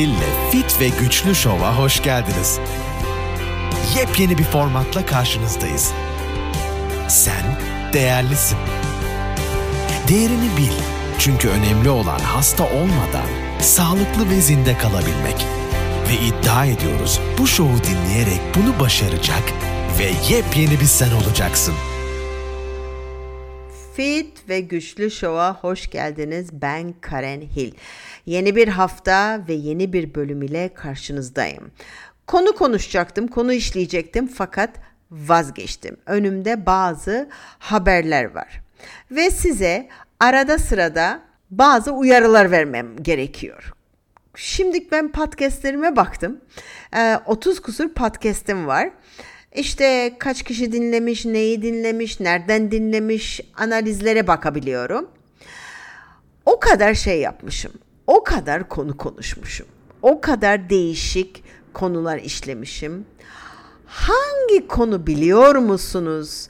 Hil'le Fit ve Güçlü Şov'a hoş geldiniz. Yepyeni bir formatla karşınızdayız. Sen değerlisin. Değerini bil. Çünkü önemli olan hasta olmadan sağlıklı ve zinde kalabilmek. Ve iddia ediyoruz bu şovu dinleyerek bunu başaracak ve yepyeni bir sen olacaksın. Fit ve Güçlü Show'a hoş geldiniz. Ben Karen Hill. Yeni bir hafta ve yeni bir bölüm ile karşınızdayım. Konu konuşacaktım, konu işleyecektim fakat vazgeçtim. Önümde bazı haberler var. Ve size arada sırada bazı uyarılar vermem gerekiyor. Şimdi ben podcastlerime baktım. 30 ee, kusur podcast'im var. İşte kaç kişi dinlemiş, neyi dinlemiş, nereden dinlemiş analizlere bakabiliyorum. O kadar şey yapmışım. O kadar konu konuşmuşum. O kadar değişik konular işlemişim. Hangi konu biliyor musunuz?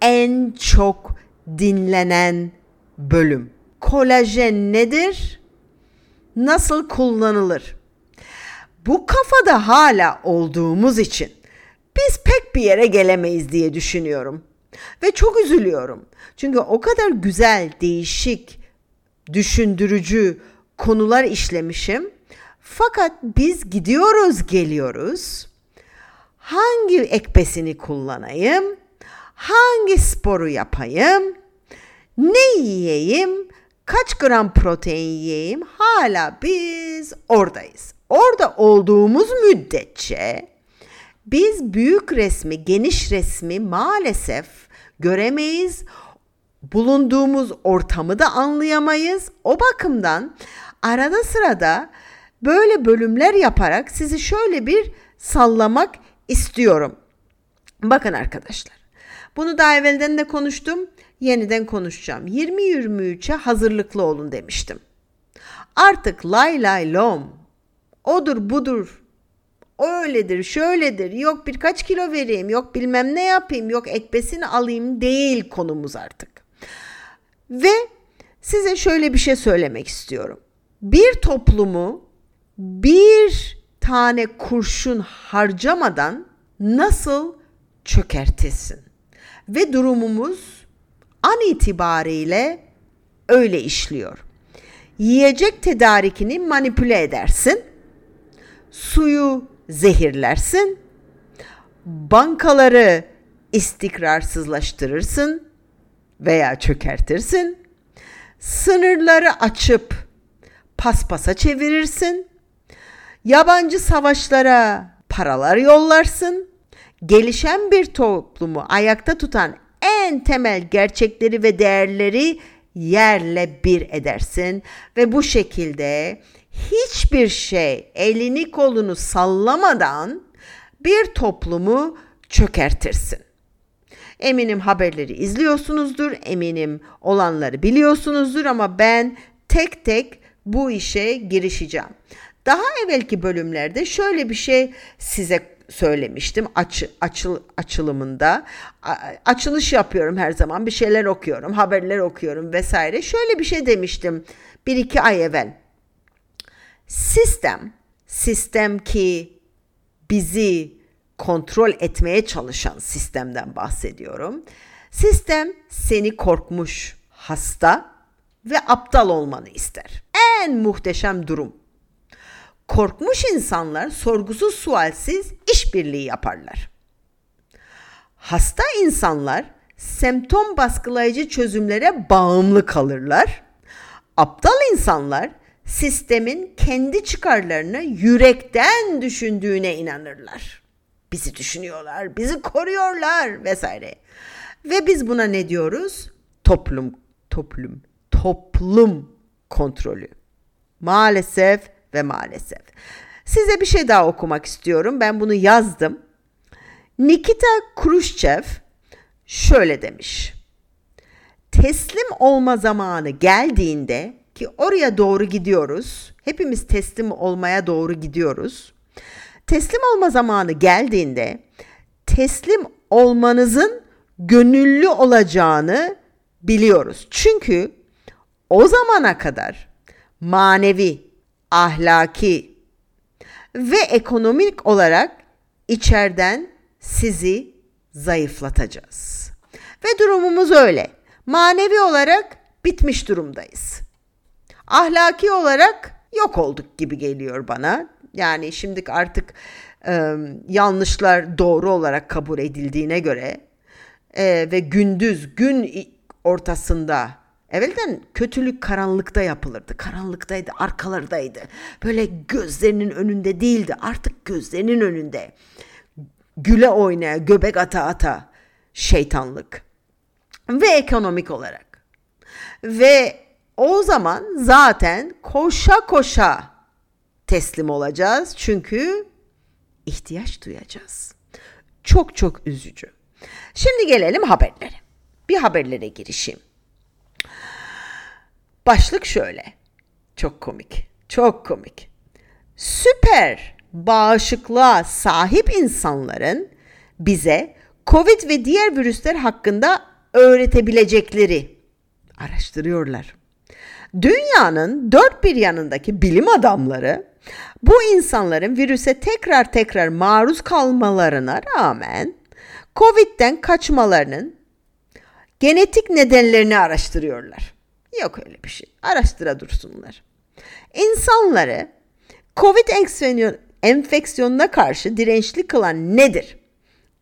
En çok dinlenen bölüm. Kolajen nedir? Nasıl kullanılır? Bu kafada hala olduğumuz için biz pek bir yere gelemeyiz diye düşünüyorum. Ve çok üzülüyorum. Çünkü o kadar güzel, değişik, düşündürücü konular işlemişim. Fakat biz gidiyoruz, geliyoruz. Hangi ekbesini kullanayım? Hangi sporu yapayım? Ne yiyeyim? Kaç gram protein yiyeyim? Hala biz oradayız. Orada olduğumuz müddetçe biz büyük resmi, geniş resmi maalesef göremeyiz. Bulunduğumuz ortamı da anlayamayız. O bakımdan arada sırada böyle bölümler yaparak sizi şöyle bir sallamak istiyorum. Bakın arkadaşlar. Bunu daha evvelden de konuştum. Yeniden konuşacağım. 20-23'e hazırlıklı olun demiştim. Artık lay lay lom, odur budur öyledir, şöyledir, yok birkaç kilo vereyim, yok bilmem ne yapayım, yok ekbesini alayım değil konumuz artık. Ve size şöyle bir şey söylemek istiyorum. Bir toplumu bir tane kurşun harcamadan nasıl çökertesin? Ve durumumuz an itibariyle öyle işliyor. Yiyecek tedarikini manipüle edersin. Suyu zehirlersin. Bankaları istikrarsızlaştırırsın veya çökertirsin. Sınırları açıp paspasa çevirirsin. Yabancı savaşlara paralar yollarsın. Gelişen bir toplumu ayakta tutan en temel gerçekleri ve değerleri yerle bir edersin ve bu şekilde hiçbir şey elini kolunu sallamadan bir toplumu çökertirsin. Eminim haberleri izliyorsunuzdur, eminim olanları biliyorsunuzdur ama ben tek tek bu işe girişeceğim. Daha evvelki bölümlerde şöyle bir şey size söylemiştim aç, açıl, açılımında. A, açılış yapıyorum her zaman bir şeyler okuyorum, haberler okuyorum vesaire. Şöyle bir şey demiştim bir iki ay evvel. Sistem, sistem ki bizi kontrol etmeye çalışan sistemden bahsediyorum. Sistem seni korkmuş, hasta ve aptal olmanı ister. En muhteşem durum. Korkmuş insanlar sorgusuz sualsiz işbirliği yaparlar. Hasta insanlar semptom baskılayıcı çözümlere bağımlı kalırlar. Aptal insanlar sistemin kendi çıkarlarını yürekten düşündüğüne inanırlar. Bizi düşünüyorlar, bizi koruyorlar vesaire. Ve biz buna ne diyoruz? Toplum, toplum, toplum kontrolü. Maalesef ve maalesef. Size bir şey daha okumak istiyorum. Ben bunu yazdım. Nikita Khrushchev şöyle demiş. Teslim olma zamanı geldiğinde ki oraya doğru gidiyoruz. Hepimiz teslim olmaya doğru gidiyoruz. Teslim olma zamanı geldiğinde teslim olmanızın gönüllü olacağını biliyoruz. Çünkü o zamana kadar manevi, ahlaki, ve ekonomik olarak içeriden sizi zayıflatacağız. Ve durumumuz öyle. Manevi olarak bitmiş durumdayız. Ahlaki olarak yok olduk gibi geliyor bana. Yani şimdi artık e, yanlışlar doğru olarak kabul edildiğine göre e, ve gündüz gün ortasında evvelden kötülük karanlıkta yapılırdı. Karanlıktaydı, arkalardaydı. Böyle gözlerinin önünde değildi. Artık gözlerinin önünde. Güle oynaya, göbek ata ata şeytanlık. Ve ekonomik olarak. Ve o zaman zaten koşa koşa teslim olacağız. Çünkü ihtiyaç duyacağız. Çok çok üzücü. Şimdi gelelim haberlere. Bir haberlere girişeyim. Başlık şöyle. Çok komik. Çok komik. Süper bağışıklığa sahip insanların bize Covid ve diğer virüsler hakkında öğretebilecekleri araştırıyorlar. Dünyanın dört bir yanındaki bilim adamları bu insanların virüse tekrar tekrar maruz kalmalarına rağmen Covid'den kaçmalarının genetik nedenlerini araştırıyorlar. Yok öyle bir şey. Araştıra dursunlar. İnsanları Covid enfeksiyonuna karşı dirençli kılan nedir?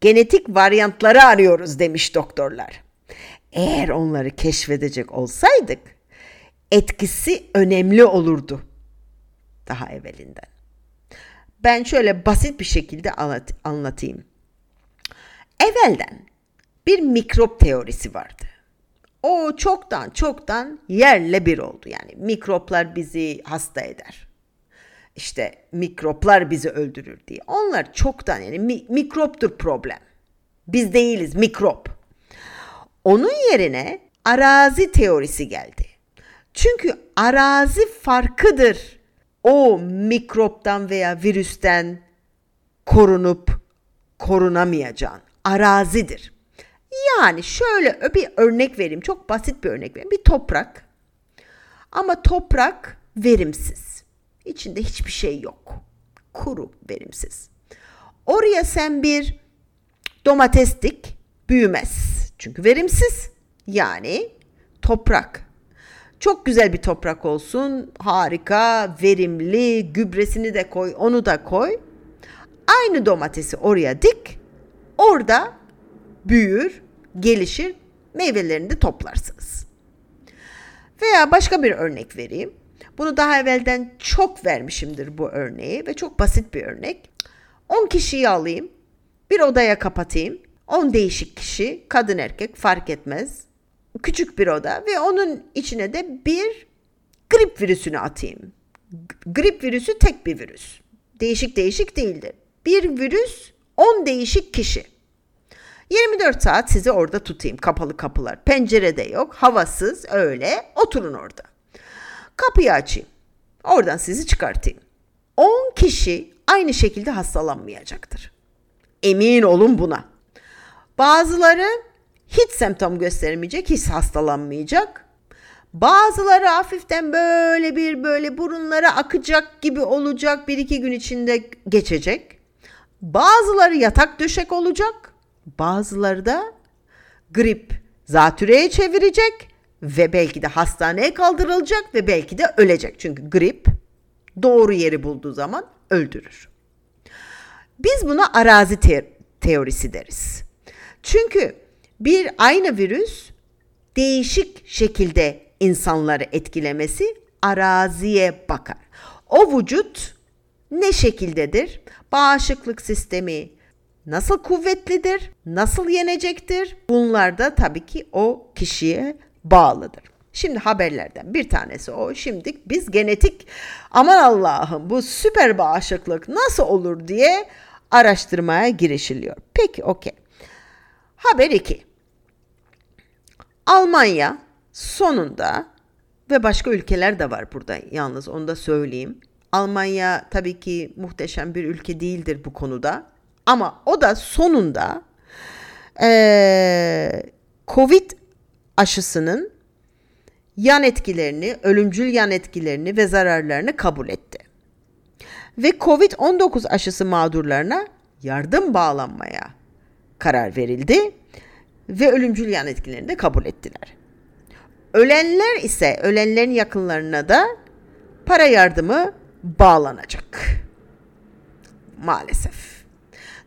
Genetik varyantları arıyoruz demiş doktorlar. Eğer onları keşfedecek olsaydık etkisi önemli olurdu daha evvelinden. Ben şöyle basit bir şekilde anlatayım. Evvelden bir mikrop teorisi vardı. O çoktan çoktan yerle bir oldu. Yani mikroplar bizi hasta eder. İşte mikroplar bizi öldürür diye. Onlar çoktan yani mi, mikroptur problem. Biz değiliz mikrop. Onun yerine arazi teorisi geldi. Çünkü arazi farkıdır o mikroptan veya virüsten korunup korunamayacağın arazidir. Yani şöyle bir örnek vereyim. Çok basit bir örnek vereyim. Bir toprak. Ama toprak verimsiz. İçinde hiçbir şey yok. Kuru, verimsiz. Oraya sen bir domates dik, büyümez. Çünkü verimsiz. Yani toprak. Çok güzel bir toprak olsun. Harika, verimli, gübresini de koy, onu da koy. Aynı domatesi oraya dik. Orada büyür, gelişir, meyvelerini de toplarsınız. Veya başka bir örnek vereyim. Bunu daha evvelden çok vermişimdir bu örneği ve çok basit bir örnek. 10 kişiyi alayım, bir odaya kapatayım. 10 değişik kişi, kadın erkek fark etmez. Küçük bir oda ve onun içine de bir grip virüsünü atayım. Grip virüsü tek bir virüs. Değişik değişik değildir. Bir virüs 10 değişik kişi. 24 saat sizi orada tutayım. Kapalı kapılar. Pencerede yok. Havasız öyle. Oturun orada. Kapıyı açayım. Oradan sizi çıkartayım. 10 kişi aynı şekilde hastalanmayacaktır. Emin olun buna. Bazıları hiç semptom göstermeyecek, hiç hastalanmayacak. Bazıları hafiften böyle bir böyle burunlara akacak gibi olacak bir iki gün içinde geçecek. Bazıları yatak döşek olacak. Bazıları da grip zatürreye çevirecek ve belki de hastaneye kaldırılacak ve belki de ölecek. Çünkü grip doğru yeri bulduğu zaman öldürür. Biz buna arazi te- teorisi deriz. Çünkü bir aynı virüs değişik şekilde insanları etkilemesi araziye bakar. O vücut ne şekildedir? Bağışıklık sistemi, nasıl kuvvetlidir, nasıl yenecektir? Bunlar da tabii ki o kişiye bağlıdır. Şimdi haberlerden bir tanesi o. Şimdi biz genetik aman Allah'ım bu süper bağışıklık nasıl olur diye araştırmaya girişiliyor. Peki okey. Haber 2. Almanya sonunda ve başka ülkeler de var burada yalnız onu da söyleyeyim. Almanya tabii ki muhteşem bir ülke değildir bu konuda. Ama o da sonunda e, Covid aşısının yan etkilerini, ölümcül yan etkilerini ve zararlarını kabul etti. ve Covid-19 aşısı mağdurlarına yardım bağlanmaya karar verildi ve ölümcül yan etkilerini de kabul ettiler. Ölenler ise ölenlerin yakınlarına da para yardımı bağlanacak. Maalesef.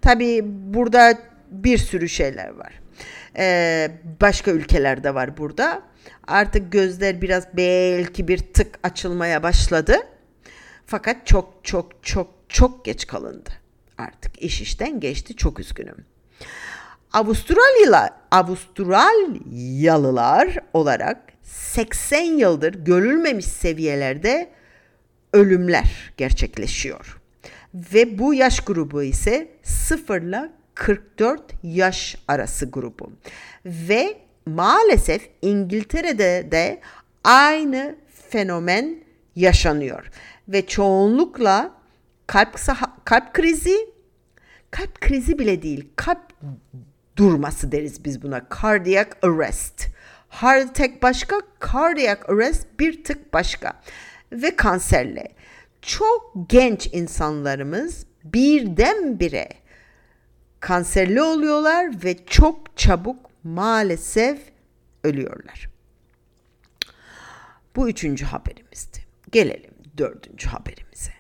Tabii burada bir sürü şeyler var. Ee, başka ülkelerde var burada. Artık gözler biraz belki bir tık açılmaya başladı. Fakat çok çok çok çok geç kalındı. Artık iş işten geçti. Çok üzgünüm. Avustralyalılar, Avustralyalılar olarak 80 yıldır görülmemiş seviyelerde ölümler gerçekleşiyor. Ve bu yaş grubu ise 0 ile 44 yaş arası grubu. Ve maalesef İngiltere'de de aynı fenomen yaşanıyor. Ve çoğunlukla kalp, kalp krizi, kalp krizi bile değil, kalp durması deriz biz buna. Cardiac arrest. Heart attack başka, cardiac arrest bir tık başka. Ve kanserle. Çok genç insanlarımız birdenbire kanserli oluyorlar ve çok çabuk maalesef ölüyorlar. Bu üçüncü haberimizdi. Gelelim dördüncü haberimize.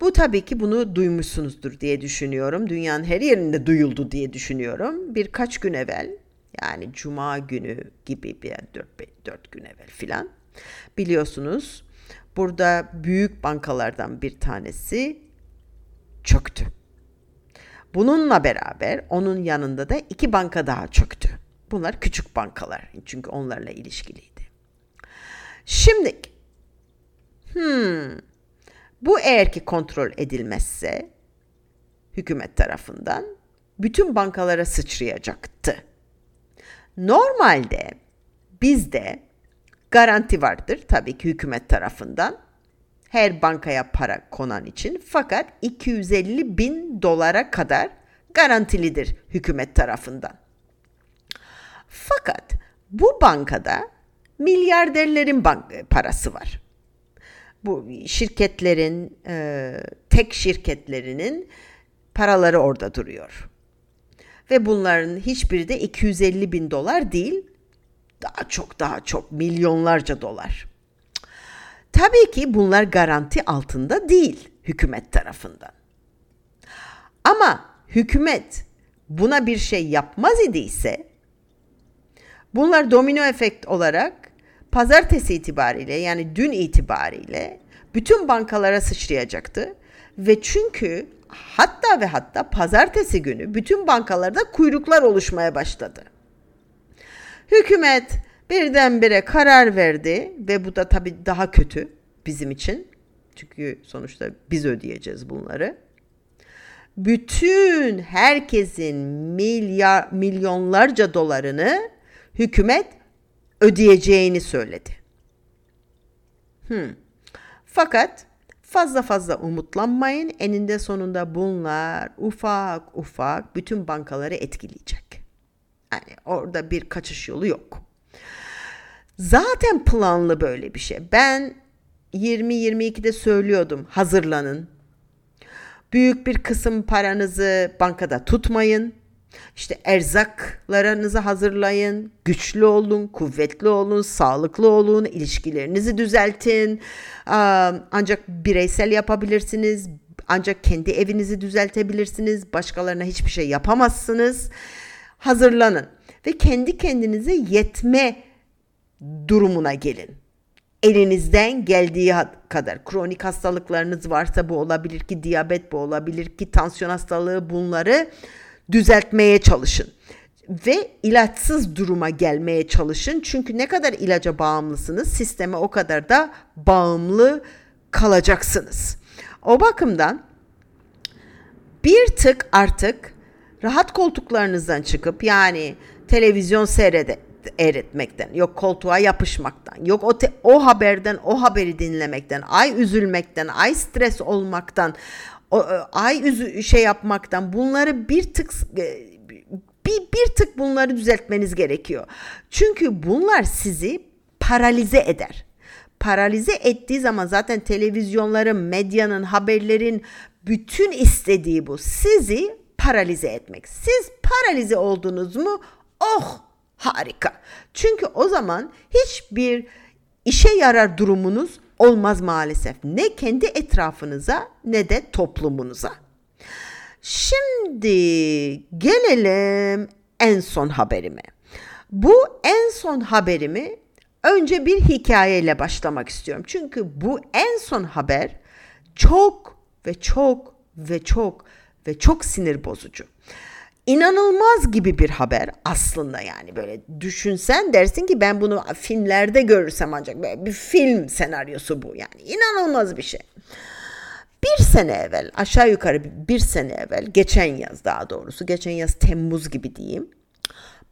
Bu tabii ki bunu duymuşsunuzdur diye düşünüyorum. Dünyanın her yerinde duyuldu diye düşünüyorum. Birkaç gün evvel yani cuma günü gibi bir 4, 4 gün evvel filan biliyorsunuz burada büyük bankalardan bir tanesi çöktü. Bununla beraber onun yanında da iki banka daha çöktü. Bunlar küçük bankalar çünkü onlarla ilişkiliydi. Şimdi hmm, bu eğer ki kontrol edilmezse hükümet tarafından bütün bankalara sıçrayacaktı. Normalde bizde garanti vardır tabii ki hükümet tarafından her bankaya para konan için fakat 250 bin dolara kadar garantilidir hükümet tarafından. Fakat bu bankada milyarderlerin bank parası var. Bu şirketlerin, e, tek şirketlerinin paraları orada duruyor. Ve bunların hiçbiri de 250 bin dolar değil, daha çok daha çok milyonlarca dolar. Tabii ki bunlar garanti altında değil hükümet tarafından. Ama hükümet buna bir şey yapmaz idiyse bunlar domino efekt olarak pazartesi itibariyle yani dün itibariyle bütün bankalara sıçrayacaktı ve çünkü hatta ve hatta pazartesi günü bütün bankalarda kuyruklar oluşmaya başladı. Hükümet birdenbire karar verdi ve bu da tabii daha kötü bizim için. Çünkü sonuçta biz ödeyeceğiz bunları. Bütün herkesin milyar milyonlarca dolarını hükümet ödeyeceğini söyledi. Hmm. Fakat fazla fazla umutlanmayın. Eninde sonunda bunlar ufak ufak bütün bankaları etkileyecek. Yani orada bir kaçış yolu yok. Zaten planlı böyle bir şey. Ben 20-22'de söylüyordum hazırlanın. Büyük bir kısım paranızı bankada tutmayın. İşte erzaklarınızı hazırlayın, güçlü olun, kuvvetli olun, sağlıklı olun, ilişkilerinizi düzeltin. Ancak bireysel yapabilirsiniz, ancak kendi evinizi düzeltebilirsiniz, başkalarına hiçbir şey yapamazsınız. Hazırlanın ve kendi kendinize yetme durumuna gelin. Elinizden geldiği kadar kronik hastalıklarınız varsa bu olabilir ki diyabet bu olabilir ki tansiyon hastalığı bunları düzeltmeye çalışın ve ilaçsız duruma gelmeye çalışın. Çünkü ne kadar ilaca bağımlısınız sisteme o kadar da bağımlı kalacaksınız. O bakımdan bir tık artık rahat koltuklarınızdan çıkıp yani televizyon seyrede eritmekten, yok koltuğa yapışmaktan, yok o, te, o haberden o haberi dinlemekten, ay üzülmekten, ay stres olmaktan, o, e, ay üzü, şey yapmaktan bunları bir tık e, bir, bir tık bunları düzeltmeniz gerekiyor. Çünkü bunlar sizi paralize eder. paralize ettiği zaman zaten televizyonların, medyanın, haberlerin bütün istediği bu. Sizi paralize etmek. Siz paralize oldunuz mu? Oh harika. Çünkü o zaman hiçbir işe yarar durumunuz olmaz maalesef. Ne kendi etrafınıza ne de toplumunuza. Şimdi gelelim en son haberime. Bu en son haberimi önce bir hikayeyle başlamak istiyorum. Çünkü bu en son haber çok ve çok ve çok ve çok sinir bozucu. İnanılmaz gibi bir haber aslında yani böyle düşünsen dersin ki ben bunu filmlerde görürsem ancak böyle bir film senaryosu bu yani inanılmaz bir şey. Bir sene evvel aşağı yukarı bir sene evvel geçen yaz daha doğrusu geçen yaz Temmuz gibi diyeyim.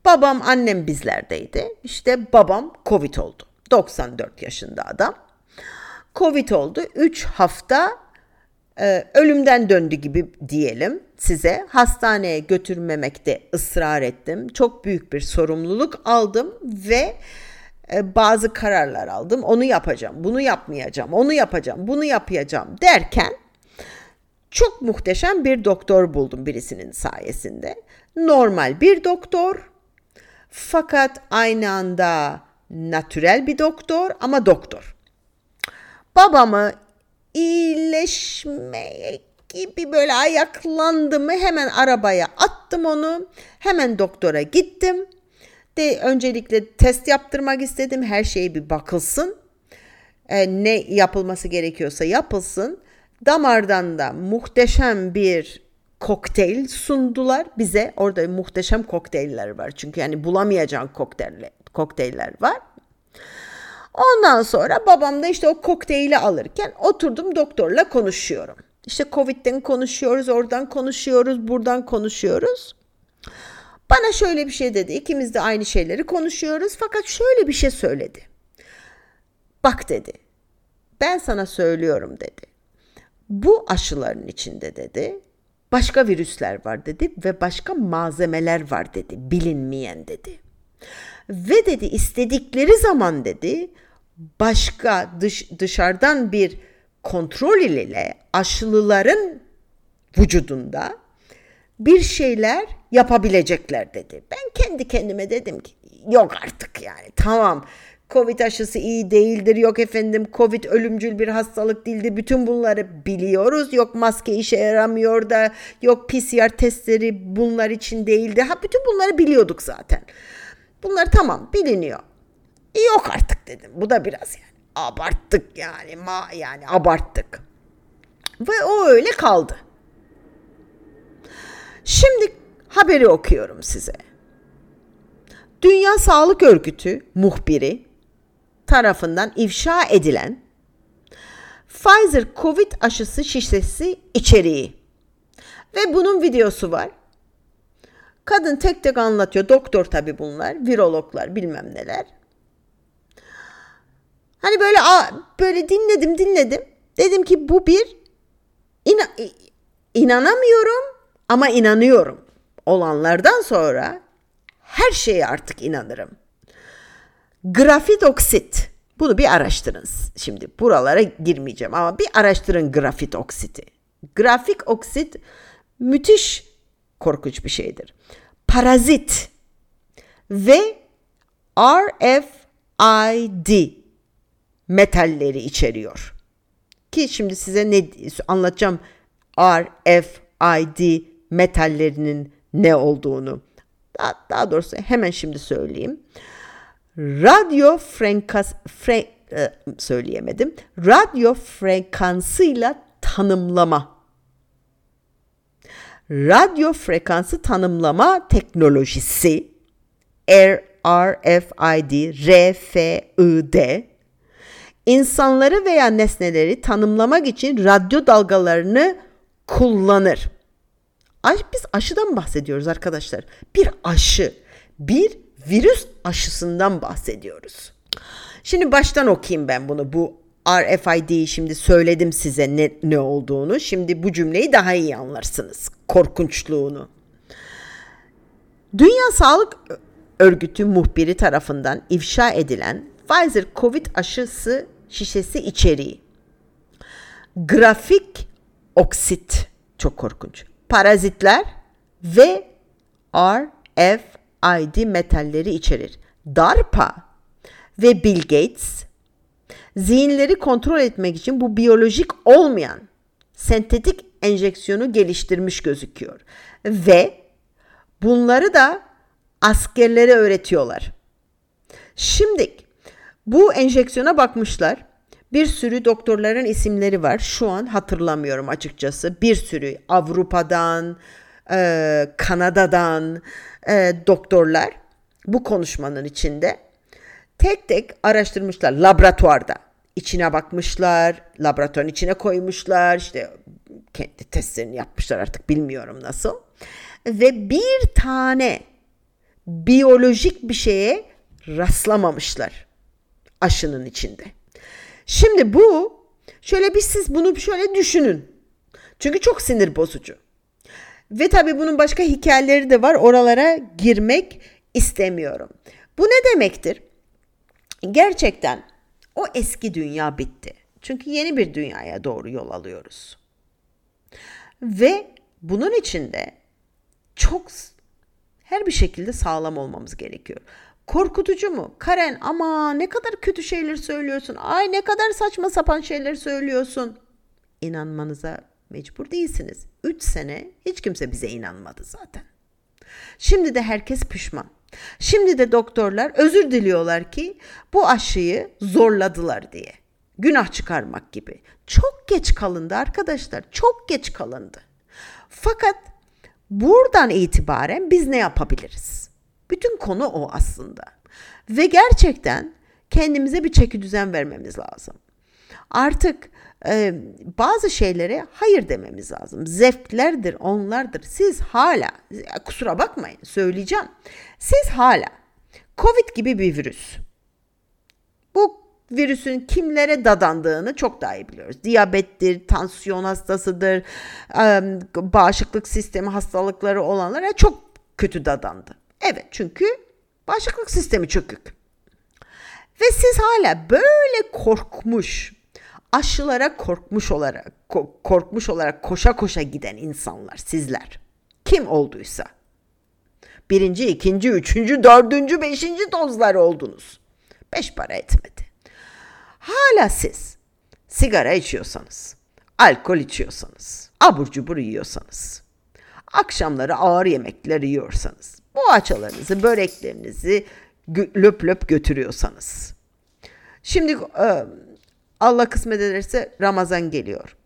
Babam annem bizlerdeydi. İşte babam Covid oldu. 94 yaşında adam. Covid oldu. 3 hafta e, ölümden döndü gibi diyelim size. Hastaneye götürmemekte ısrar ettim. Çok büyük bir sorumluluk aldım ve e, bazı kararlar aldım. Onu yapacağım, bunu yapmayacağım, onu yapacağım, bunu yapacağım derken çok muhteşem bir doktor buldum birisinin sayesinde. Normal bir doktor fakat aynı anda natürel bir doktor ama doktor. Babamı iyileşmeye gibi böyle ayaklandı mı hemen arabaya attım onu. Hemen doktora gittim. De öncelikle test yaptırmak istedim. Her şeye bir bakılsın. E, ne yapılması gerekiyorsa yapılsın. Damardan da muhteşem bir kokteyl sundular bize. Orada muhteşem kokteyller var. Çünkü yani bulamayacağın kokteyller, kokteyller var. Ondan sonra babam da işte o kokteyli alırken oturdum doktorla konuşuyorum. İşte Covid'den konuşuyoruz, oradan konuşuyoruz, buradan konuşuyoruz. Bana şöyle bir şey dedi. İkimiz de aynı şeyleri konuşuyoruz fakat şöyle bir şey söyledi. Bak dedi. Ben sana söylüyorum dedi. Bu aşıların içinde dedi başka virüsler var dedi ve başka malzemeler var dedi bilinmeyen dedi. Ve dedi istedikleri zaman dedi başka dış, dışarıdan bir kontrol ile aşılıların vücudunda bir şeyler yapabilecekler dedi. Ben kendi kendime dedim ki yok artık yani tamam Covid aşısı iyi değildir. Yok efendim Covid ölümcül bir hastalık değildir. Bütün bunları biliyoruz. Yok maske işe yaramıyor da yok PCR testleri bunlar için değildi. Ha bütün bunları biliyorduk zaten. Bunlar tamam biliniyor. Yok artık dedim. Bu da biraz yani abarttık yani ma yani abarttık. Ve o öyle kaldı. Şimdi haberi okuyorum size. Dünya Sağlık Örgütü muhbiri tarafından ifşa edilen Pfizer Covid aşısı şişesi içeriği ve bunun videosu var. Kadın tek tek anlatıyor. Doktor tabi bunlar. Virologlar bilmem neler. Hani böyle böyle dinledim dinledim. Dedim ki bu bir ina, inanamıyorum ama inanıyorum. Olanlardan sonra her şeye artık inanırım. Grafit oksit. Bunu bir araştırın. Şimdi buralara girmeyeceğim ama bir araştırın grafit oksiti. Grafik oksit müthiş korkunç bir şeydir. Parazit ve RFID metalleri içeriyor. Ki şimdi size ne anlatacağım RFID metallerinin ne olduğunu. Daha, daha doğrusu hemen şimdi söyleyeyim radyo frekas fre, e, söyleyemedim. Radyo frekansıyla tanımlama. Radyo frekansı tanımlama teknolojisi RFID, RFID insanları veya nesneleri tanımlamak için radyo dalgalarını kullanır. Biz aşıdan bahsediyoruz arkadaşlar. Bir aşı, bir virüs aşısından bahsediyoruz. Şimdi baştan okuyayım ben bunu. Bu RFID'yi şimdi söyledim size ne, ne olduğunu. Şimdi bu cümleyi daha iyi anlarsınız. Korkunçluğunu. Dünya Sağlık Örgütü muhbiri tarafından ifşa edilen Pfizer Covid aşısı şişesi içeriği. Grafik oksit çok korkunç. Parazitler ve RFID metalleri içerir. DARPA ve Bill Gates zihinleri kontrol etmek için bu biyolojik olmayan sentetik enjeksiyonu geliştirmiş gözüküyor. Ve bunları da askerlere öğretiyorlar. Şimdi bu enjeksiyona bakmışlar. Bir sürü doktorların isimleri var. Şu an hatırlamıyorum açıkçası. Bir sürü Avrupa'dan, e, Kanada'dan e, doktorlar bu konuşmanın içinde tek tek araştırmışlar laboratuvarda. İçine bakmışlar, laboratuvarın içine koymuşlar, işte kendi testlerini yapmışlar artık bilmiyorum nasıl. Ve bir tane biyolojik bir şeye rastlamamışlar aşının içinde. Şimdi bu şöyle bir siz bunu şöyle düşünün. Çünkü çok sinir bozucu. Ve tabii bunun başka hikayeleri de var. Oralara girmek istemiyorum. Bu ne demektir? Gerçekten o eski dünya bitti. Çünkü yeni bir dünyaya doğru yol alıyoruz. Ve bunun içinde çok her bir şekilde sağlam olmamız gerekiyor. Korkutucu mu? Karen ama ne kadar kötü şeyler söylüyorsun. Ay ne kadar saçma sapan şeyler söylüyorsun. İnanmanıza mecbur değilsiniz. 3 sene hiç kimse bize inanmadı zaten. Şimdi de herkes pişman. Şimdi de doktorlar özür diliyorlar ki bu aşıyı zorladılar diye. Günah çıkarmak gibi. Çok geç kalındı arkadaşlar. Çok geç kalındı. Fakat buradan itibaren biz ne yapabiliriz? Bütün konu o aslında. Ve gerçekten kendimize bir çeki düzen vermemiz lazım. Artık e, bazı şeylere hayır dememiz lazım. Zevklerdir, onlardır. Siz hala, kusura bakmayın söyleyeceğim. Siz hala Covid gibi bir virüs. Bu virüsün kimlere dadandığını çok daha iyi biliyoruz. Diyabettir, tansiyon hastasıdır, bağışıklık sistemi hastalıkları olanlara çok kötü dadandı. Evet çünkü bağışıklık sistemi çökük. Ve siz hala böyle korkmuş, aşılara korkmuş olarak korkmuş olarak koşa koşa giden insanlar sizler. Kim olduysa. Birinci, ikinci, üçüncü, dördüncü, beşinci dozlar oldunuz. Beş para etmedi. Hala siz sigara içiyorsanız, alkol içiyorsanız, abur cubur yiyorsanız, akşamları ağır yemekler yiyorsanız, poğaçalarınızı, böreklerinizi löp löp götürüyorsanız. Şimdi Allah kısmet ederse Ramazan geliyor.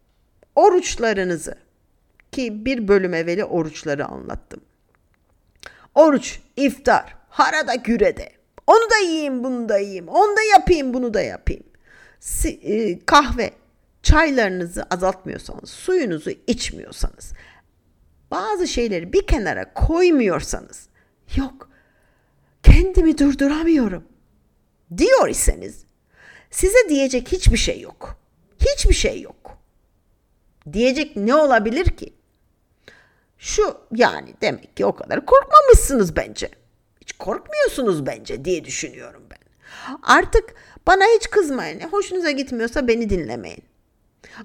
Oruçlarınızı ki bir bölüm evveli oruçları anlattım. Oruç, iftar, harada gürede. Onu da yiyeyim, bunu da yiyeyim. Onu da yapayım, bunu da yapayım. E, kahve, çaylarınızı azaltmıyorsanız, suyunuzu içmiyorsanız, bazı şeyleri bir kenara koymuyorsanız, yok kendimi durduramıyorum diyor iseniz Size diyecek hiçbir şey yok. Hiçbir şey yok. Diyecek ne olabilir ki? Şu yani demek ki o kadar korkmamışsınız bence. Hiç korkmuyorsunuz bence diye düşünüyorum ben. Artık bana hiç kızmayın. Hoşunuza gitmiyorsa beni dinlemeyin.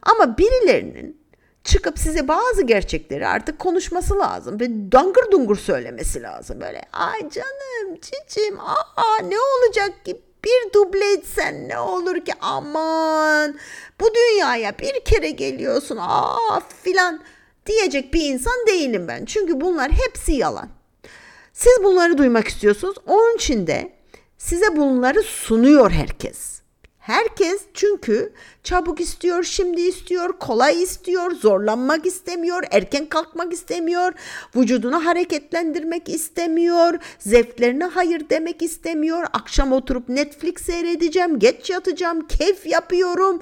Ama birilerinin çıkıp size bazı gerçekleri artık konuşması lazım ve dangır dungur söylemesi lazım. Böyle ay canım cicim aa ne olacak ki bir duble etsen ne olur ki aman bu dünyaya bir kere geliyorsun aa filan diyecek bir insan değilim ben. Çünkü bunlar hepsi yalan. Siz bunları duymak istiyorsunuz. Onun için de size bunları sunuyor herkes. Herkes çünkü çabuk istiyor, şimdi istiyor, kolay istiyor, zorlanmak istemiyor, erken kalkmak istemiyor, vücudunu hareketlendirmek istemiyor, zevklerine hayır demek istemiyor, akşam oturup Netflix seyredeceğim, geç yatacağım, keyif yapıyorum,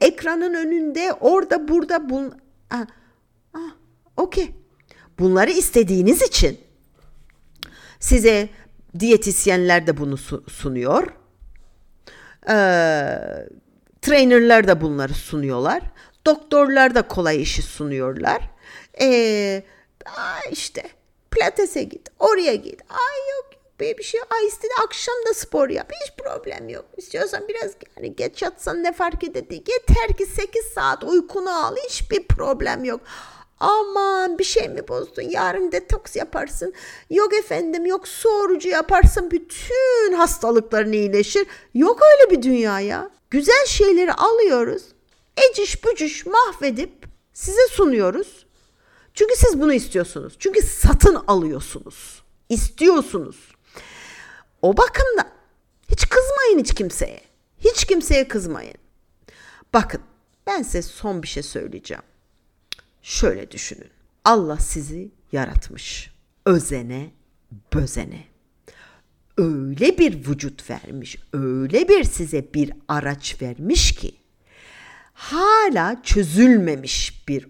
ekranın önünde, orada, burada, bun... Ah, ah, okey. Bunları istediğiniz için size diyetisyenler de bunu sunuyor e, trainerler de bunları sunuyorlar. Doktorlar da kolay işi sunuyorlar. E, işte pilatese git, oraya git. Ay yok bir şey. Ay istedi akşam da spor yap. Hiç problem yok. İstiyorsan biraz yani geç yatsan ne fark eder? Yeter ki 8 saat uykunu al. Hiçbir problem yok. Aman bir şey mi bozdun? Yarın detoks yaparsın. Yok efendim yok su orucu yaparsın. Bütün hastalıkların iyileşir. Yok öyle bir dünya ya. Güzel şeyleri alıyoruz. Eciş bücüş mahvedip size sunuyoruz. Çünkü siz bunu istiyorsunuz. Çünkü satın alıyorsunuz. İstiyorsunuz. O bakımdan hiç kızmayın hiç kimseye. Hiç kimseye kızmayın. Bakın ben size son bir şey söyleyeceğim. Şöyle düşünün. Allah sizi yaratmış. Özene, bözene. Öyle bir vücut vermiş, öyle bir size bir araç vermiş ki hala çözülmemiş bir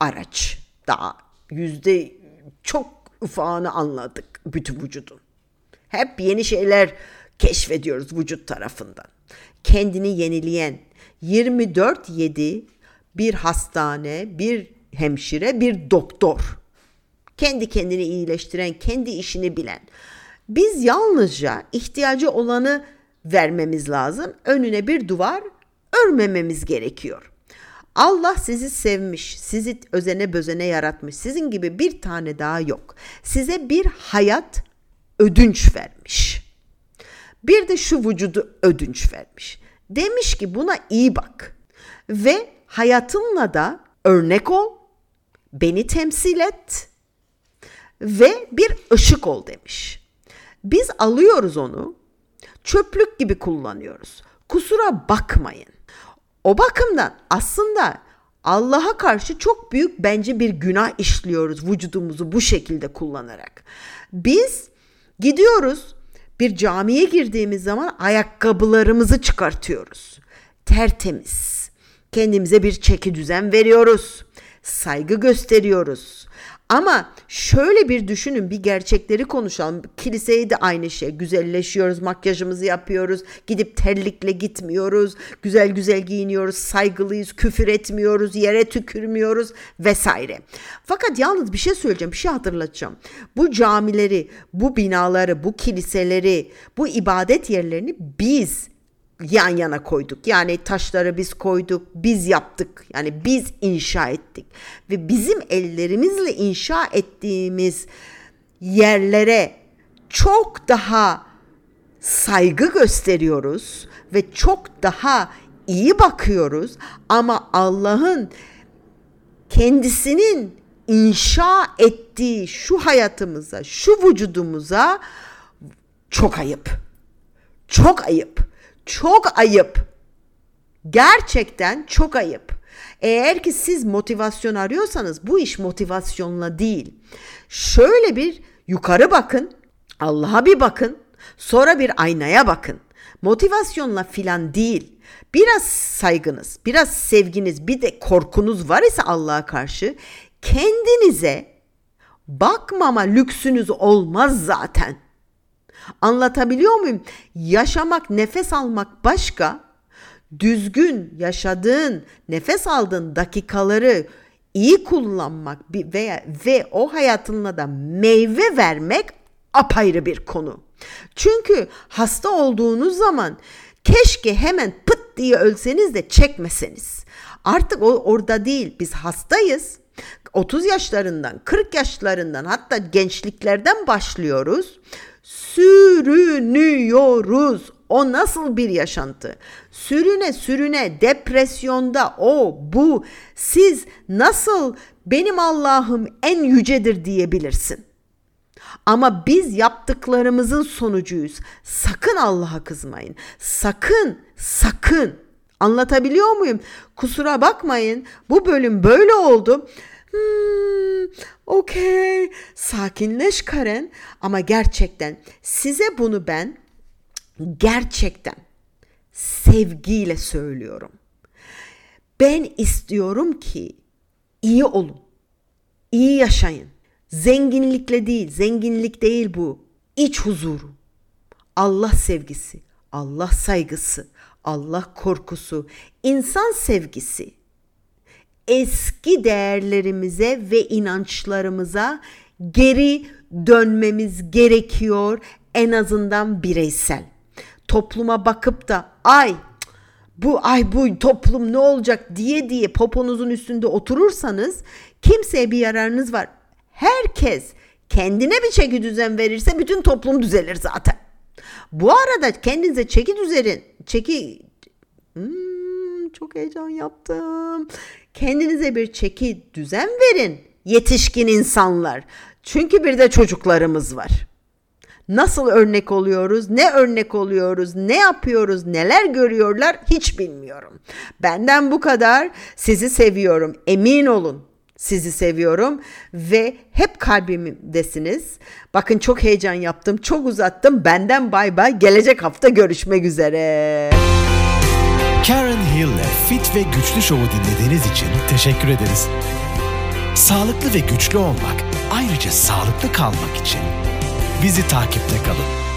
araç. Daha yüzde çok ufağını anladık bütün vücudun. Hep yeni şeyler keşfediyoruz vücut tarafından. Kendini yenileyen 24-7 bir hastane, bir hemşire, bir doktor. Kendi kendini iyileştiren, kendi işini bilen. Biz yalnızca ihtiyacı olanı vermemiz lazım. Önüne bir duvar örmememiz gerekiyor. Allah sizi sevmiş, sizi özene bözene yaratmış. Sizin gibi bir tane daha yok. Size bir hayat ödünç vermiş. Bir de şu vücudu ödünç vermiş. Demiş ki buna iyi bak ve hayatınla da örnek ol, beni temsil et ve bir ışık ol demiş. Biz alıyoruz onu, çöplük gibi kullanıyoruz. Kusura bakmayın. O bakımdan aslında Allah'a karşı çok büyük bence bir günah işliyoruz vücudumuzu bu şekilde kullanarak. Biz gidiyoruz bir camiye girdiğimiz zaman ayakkabılarımızı çıkartıyoruz. Tertemiz. Kendimize bir çeki düzen veriyoruz. Saygı gösteriyoruz. Ama şöyle bir düşünün bir gerçekleri konuşalım. Kiliseye de aynı şey. Güzelleşiyoruz, makyajımızı yapıyoruz. Gidip terlikle gitmiyoruz. Güzel güzel giyiniyoruz, saygılıyız, küfür etmiyoruz, yere tükürmüyoruz vesaire. Fakat yalnız bir şey söyleyeceğim, bir şey hatırlatacağım. Bu camileri, bu binaları, bu kiliseleri, bu ibadet yerlerini biz yan yana koyduk. Yani taşları biz koyduk, biz yaptık. Yani biz inşa ettik. Ve bizim ellerimizle inşa ettiğimiz yerlere çok daha saygı gösteriyoruz ve çok daha iyi bakıyoruz ama Allah'ın kendisinin inşa ettiği şu hayatımıza, şu vücudumuza çok ayıp. Çok ayıp. Çok ayıp. Gerçekten çok ayıp. Eğer ki siz motivasyon arıyorsanız bu iş motivasyonla değil. Şöyle bir yukarı bakın, Allah'a bir bakın, sonra bir aynaya bakın. Motivasyonla filan değil. Biraz saygınız, biraz sevginiz, bir de korkunuz var ise Allah'a karşı kendinize bakmama lüksünüz olmaz zaten. Anlatabiliyor muyum? Yaşamak, nefes almak başka. Düzgün yaşadığın, nefes aldığın dakikaları iyi kullanmak veya ve o hayatınla da meyve vermek apayrı bir konu. Çünkü hasta olduğunuz zaman keşke hemen pıt diye ölseniz de çekmeseniz. Artık o orada değil. Biz hastayız. 30 yaşlarından, 40 yaşlarından hatta gençliklerden başlıyoruz sürünüyoruz. O nasıl bir yaşantı? Sürüne sürüne depresyonda o bu siz nasıl benim Allah'ım en yücedir diyebilirsin? Ama biz yaptıklarımızın sonucuyuz. Sakın Allah'a kızmayın. Sakın, sakın. Anlatabiliyor muyum? Kusura bakmayın. Bu bölüm böyle oldu. Hmm, okey sakinleş Karen ama gerçekten size bunu ben gerçekten sevgiyle söylüyorum. Ben istiyorum ki iyi olun. iyi yaşayın. Zenginlikle değil, zenginlik değil bu. İç huzuru. Allah sevgisi, Allah saygısı, Allah korkusu, insan sevgisi eski değerlerimize ve inançlarımıza geri dönmemiz gerekiyor En azından bireysel. Topluma bakıp da ay bu ay bu toplum ne olacak diye diye poponuzun üstünde oturursanız kimseye bir yararınız var. Herkes kendine bir çeki düzen verirse bütün toplum düzelir zaten. Bu arada kendinize çeki düzenin. Çeki hmm, çok heyecan yaptım. Kendinize bir çeki düzen verin yetişkin insanlar. Çünkü bir de çocuklarımız var. Nasıl örnek oluyoruz, ne örnek oluyoruz, ne yapıyoruz, neler görüyorlar hiç bilmiyorum. Benden bu kadar. Sizi seviyorum. Emin olun. Sizi seviyorum ve hep kalbimdesiniz. Bakın çok heyecan yaptım, çok uzattım. Benden bay bay. Gelecek hafta görüşmek üzere. Karen Hill'le Fit ve Güçlü Show'u dinlediğiniz için teşekkür ederiz. Sağlıklı ve güçlü olmak, ayrıca sağlıklı kalmak için bizi takipte kalın.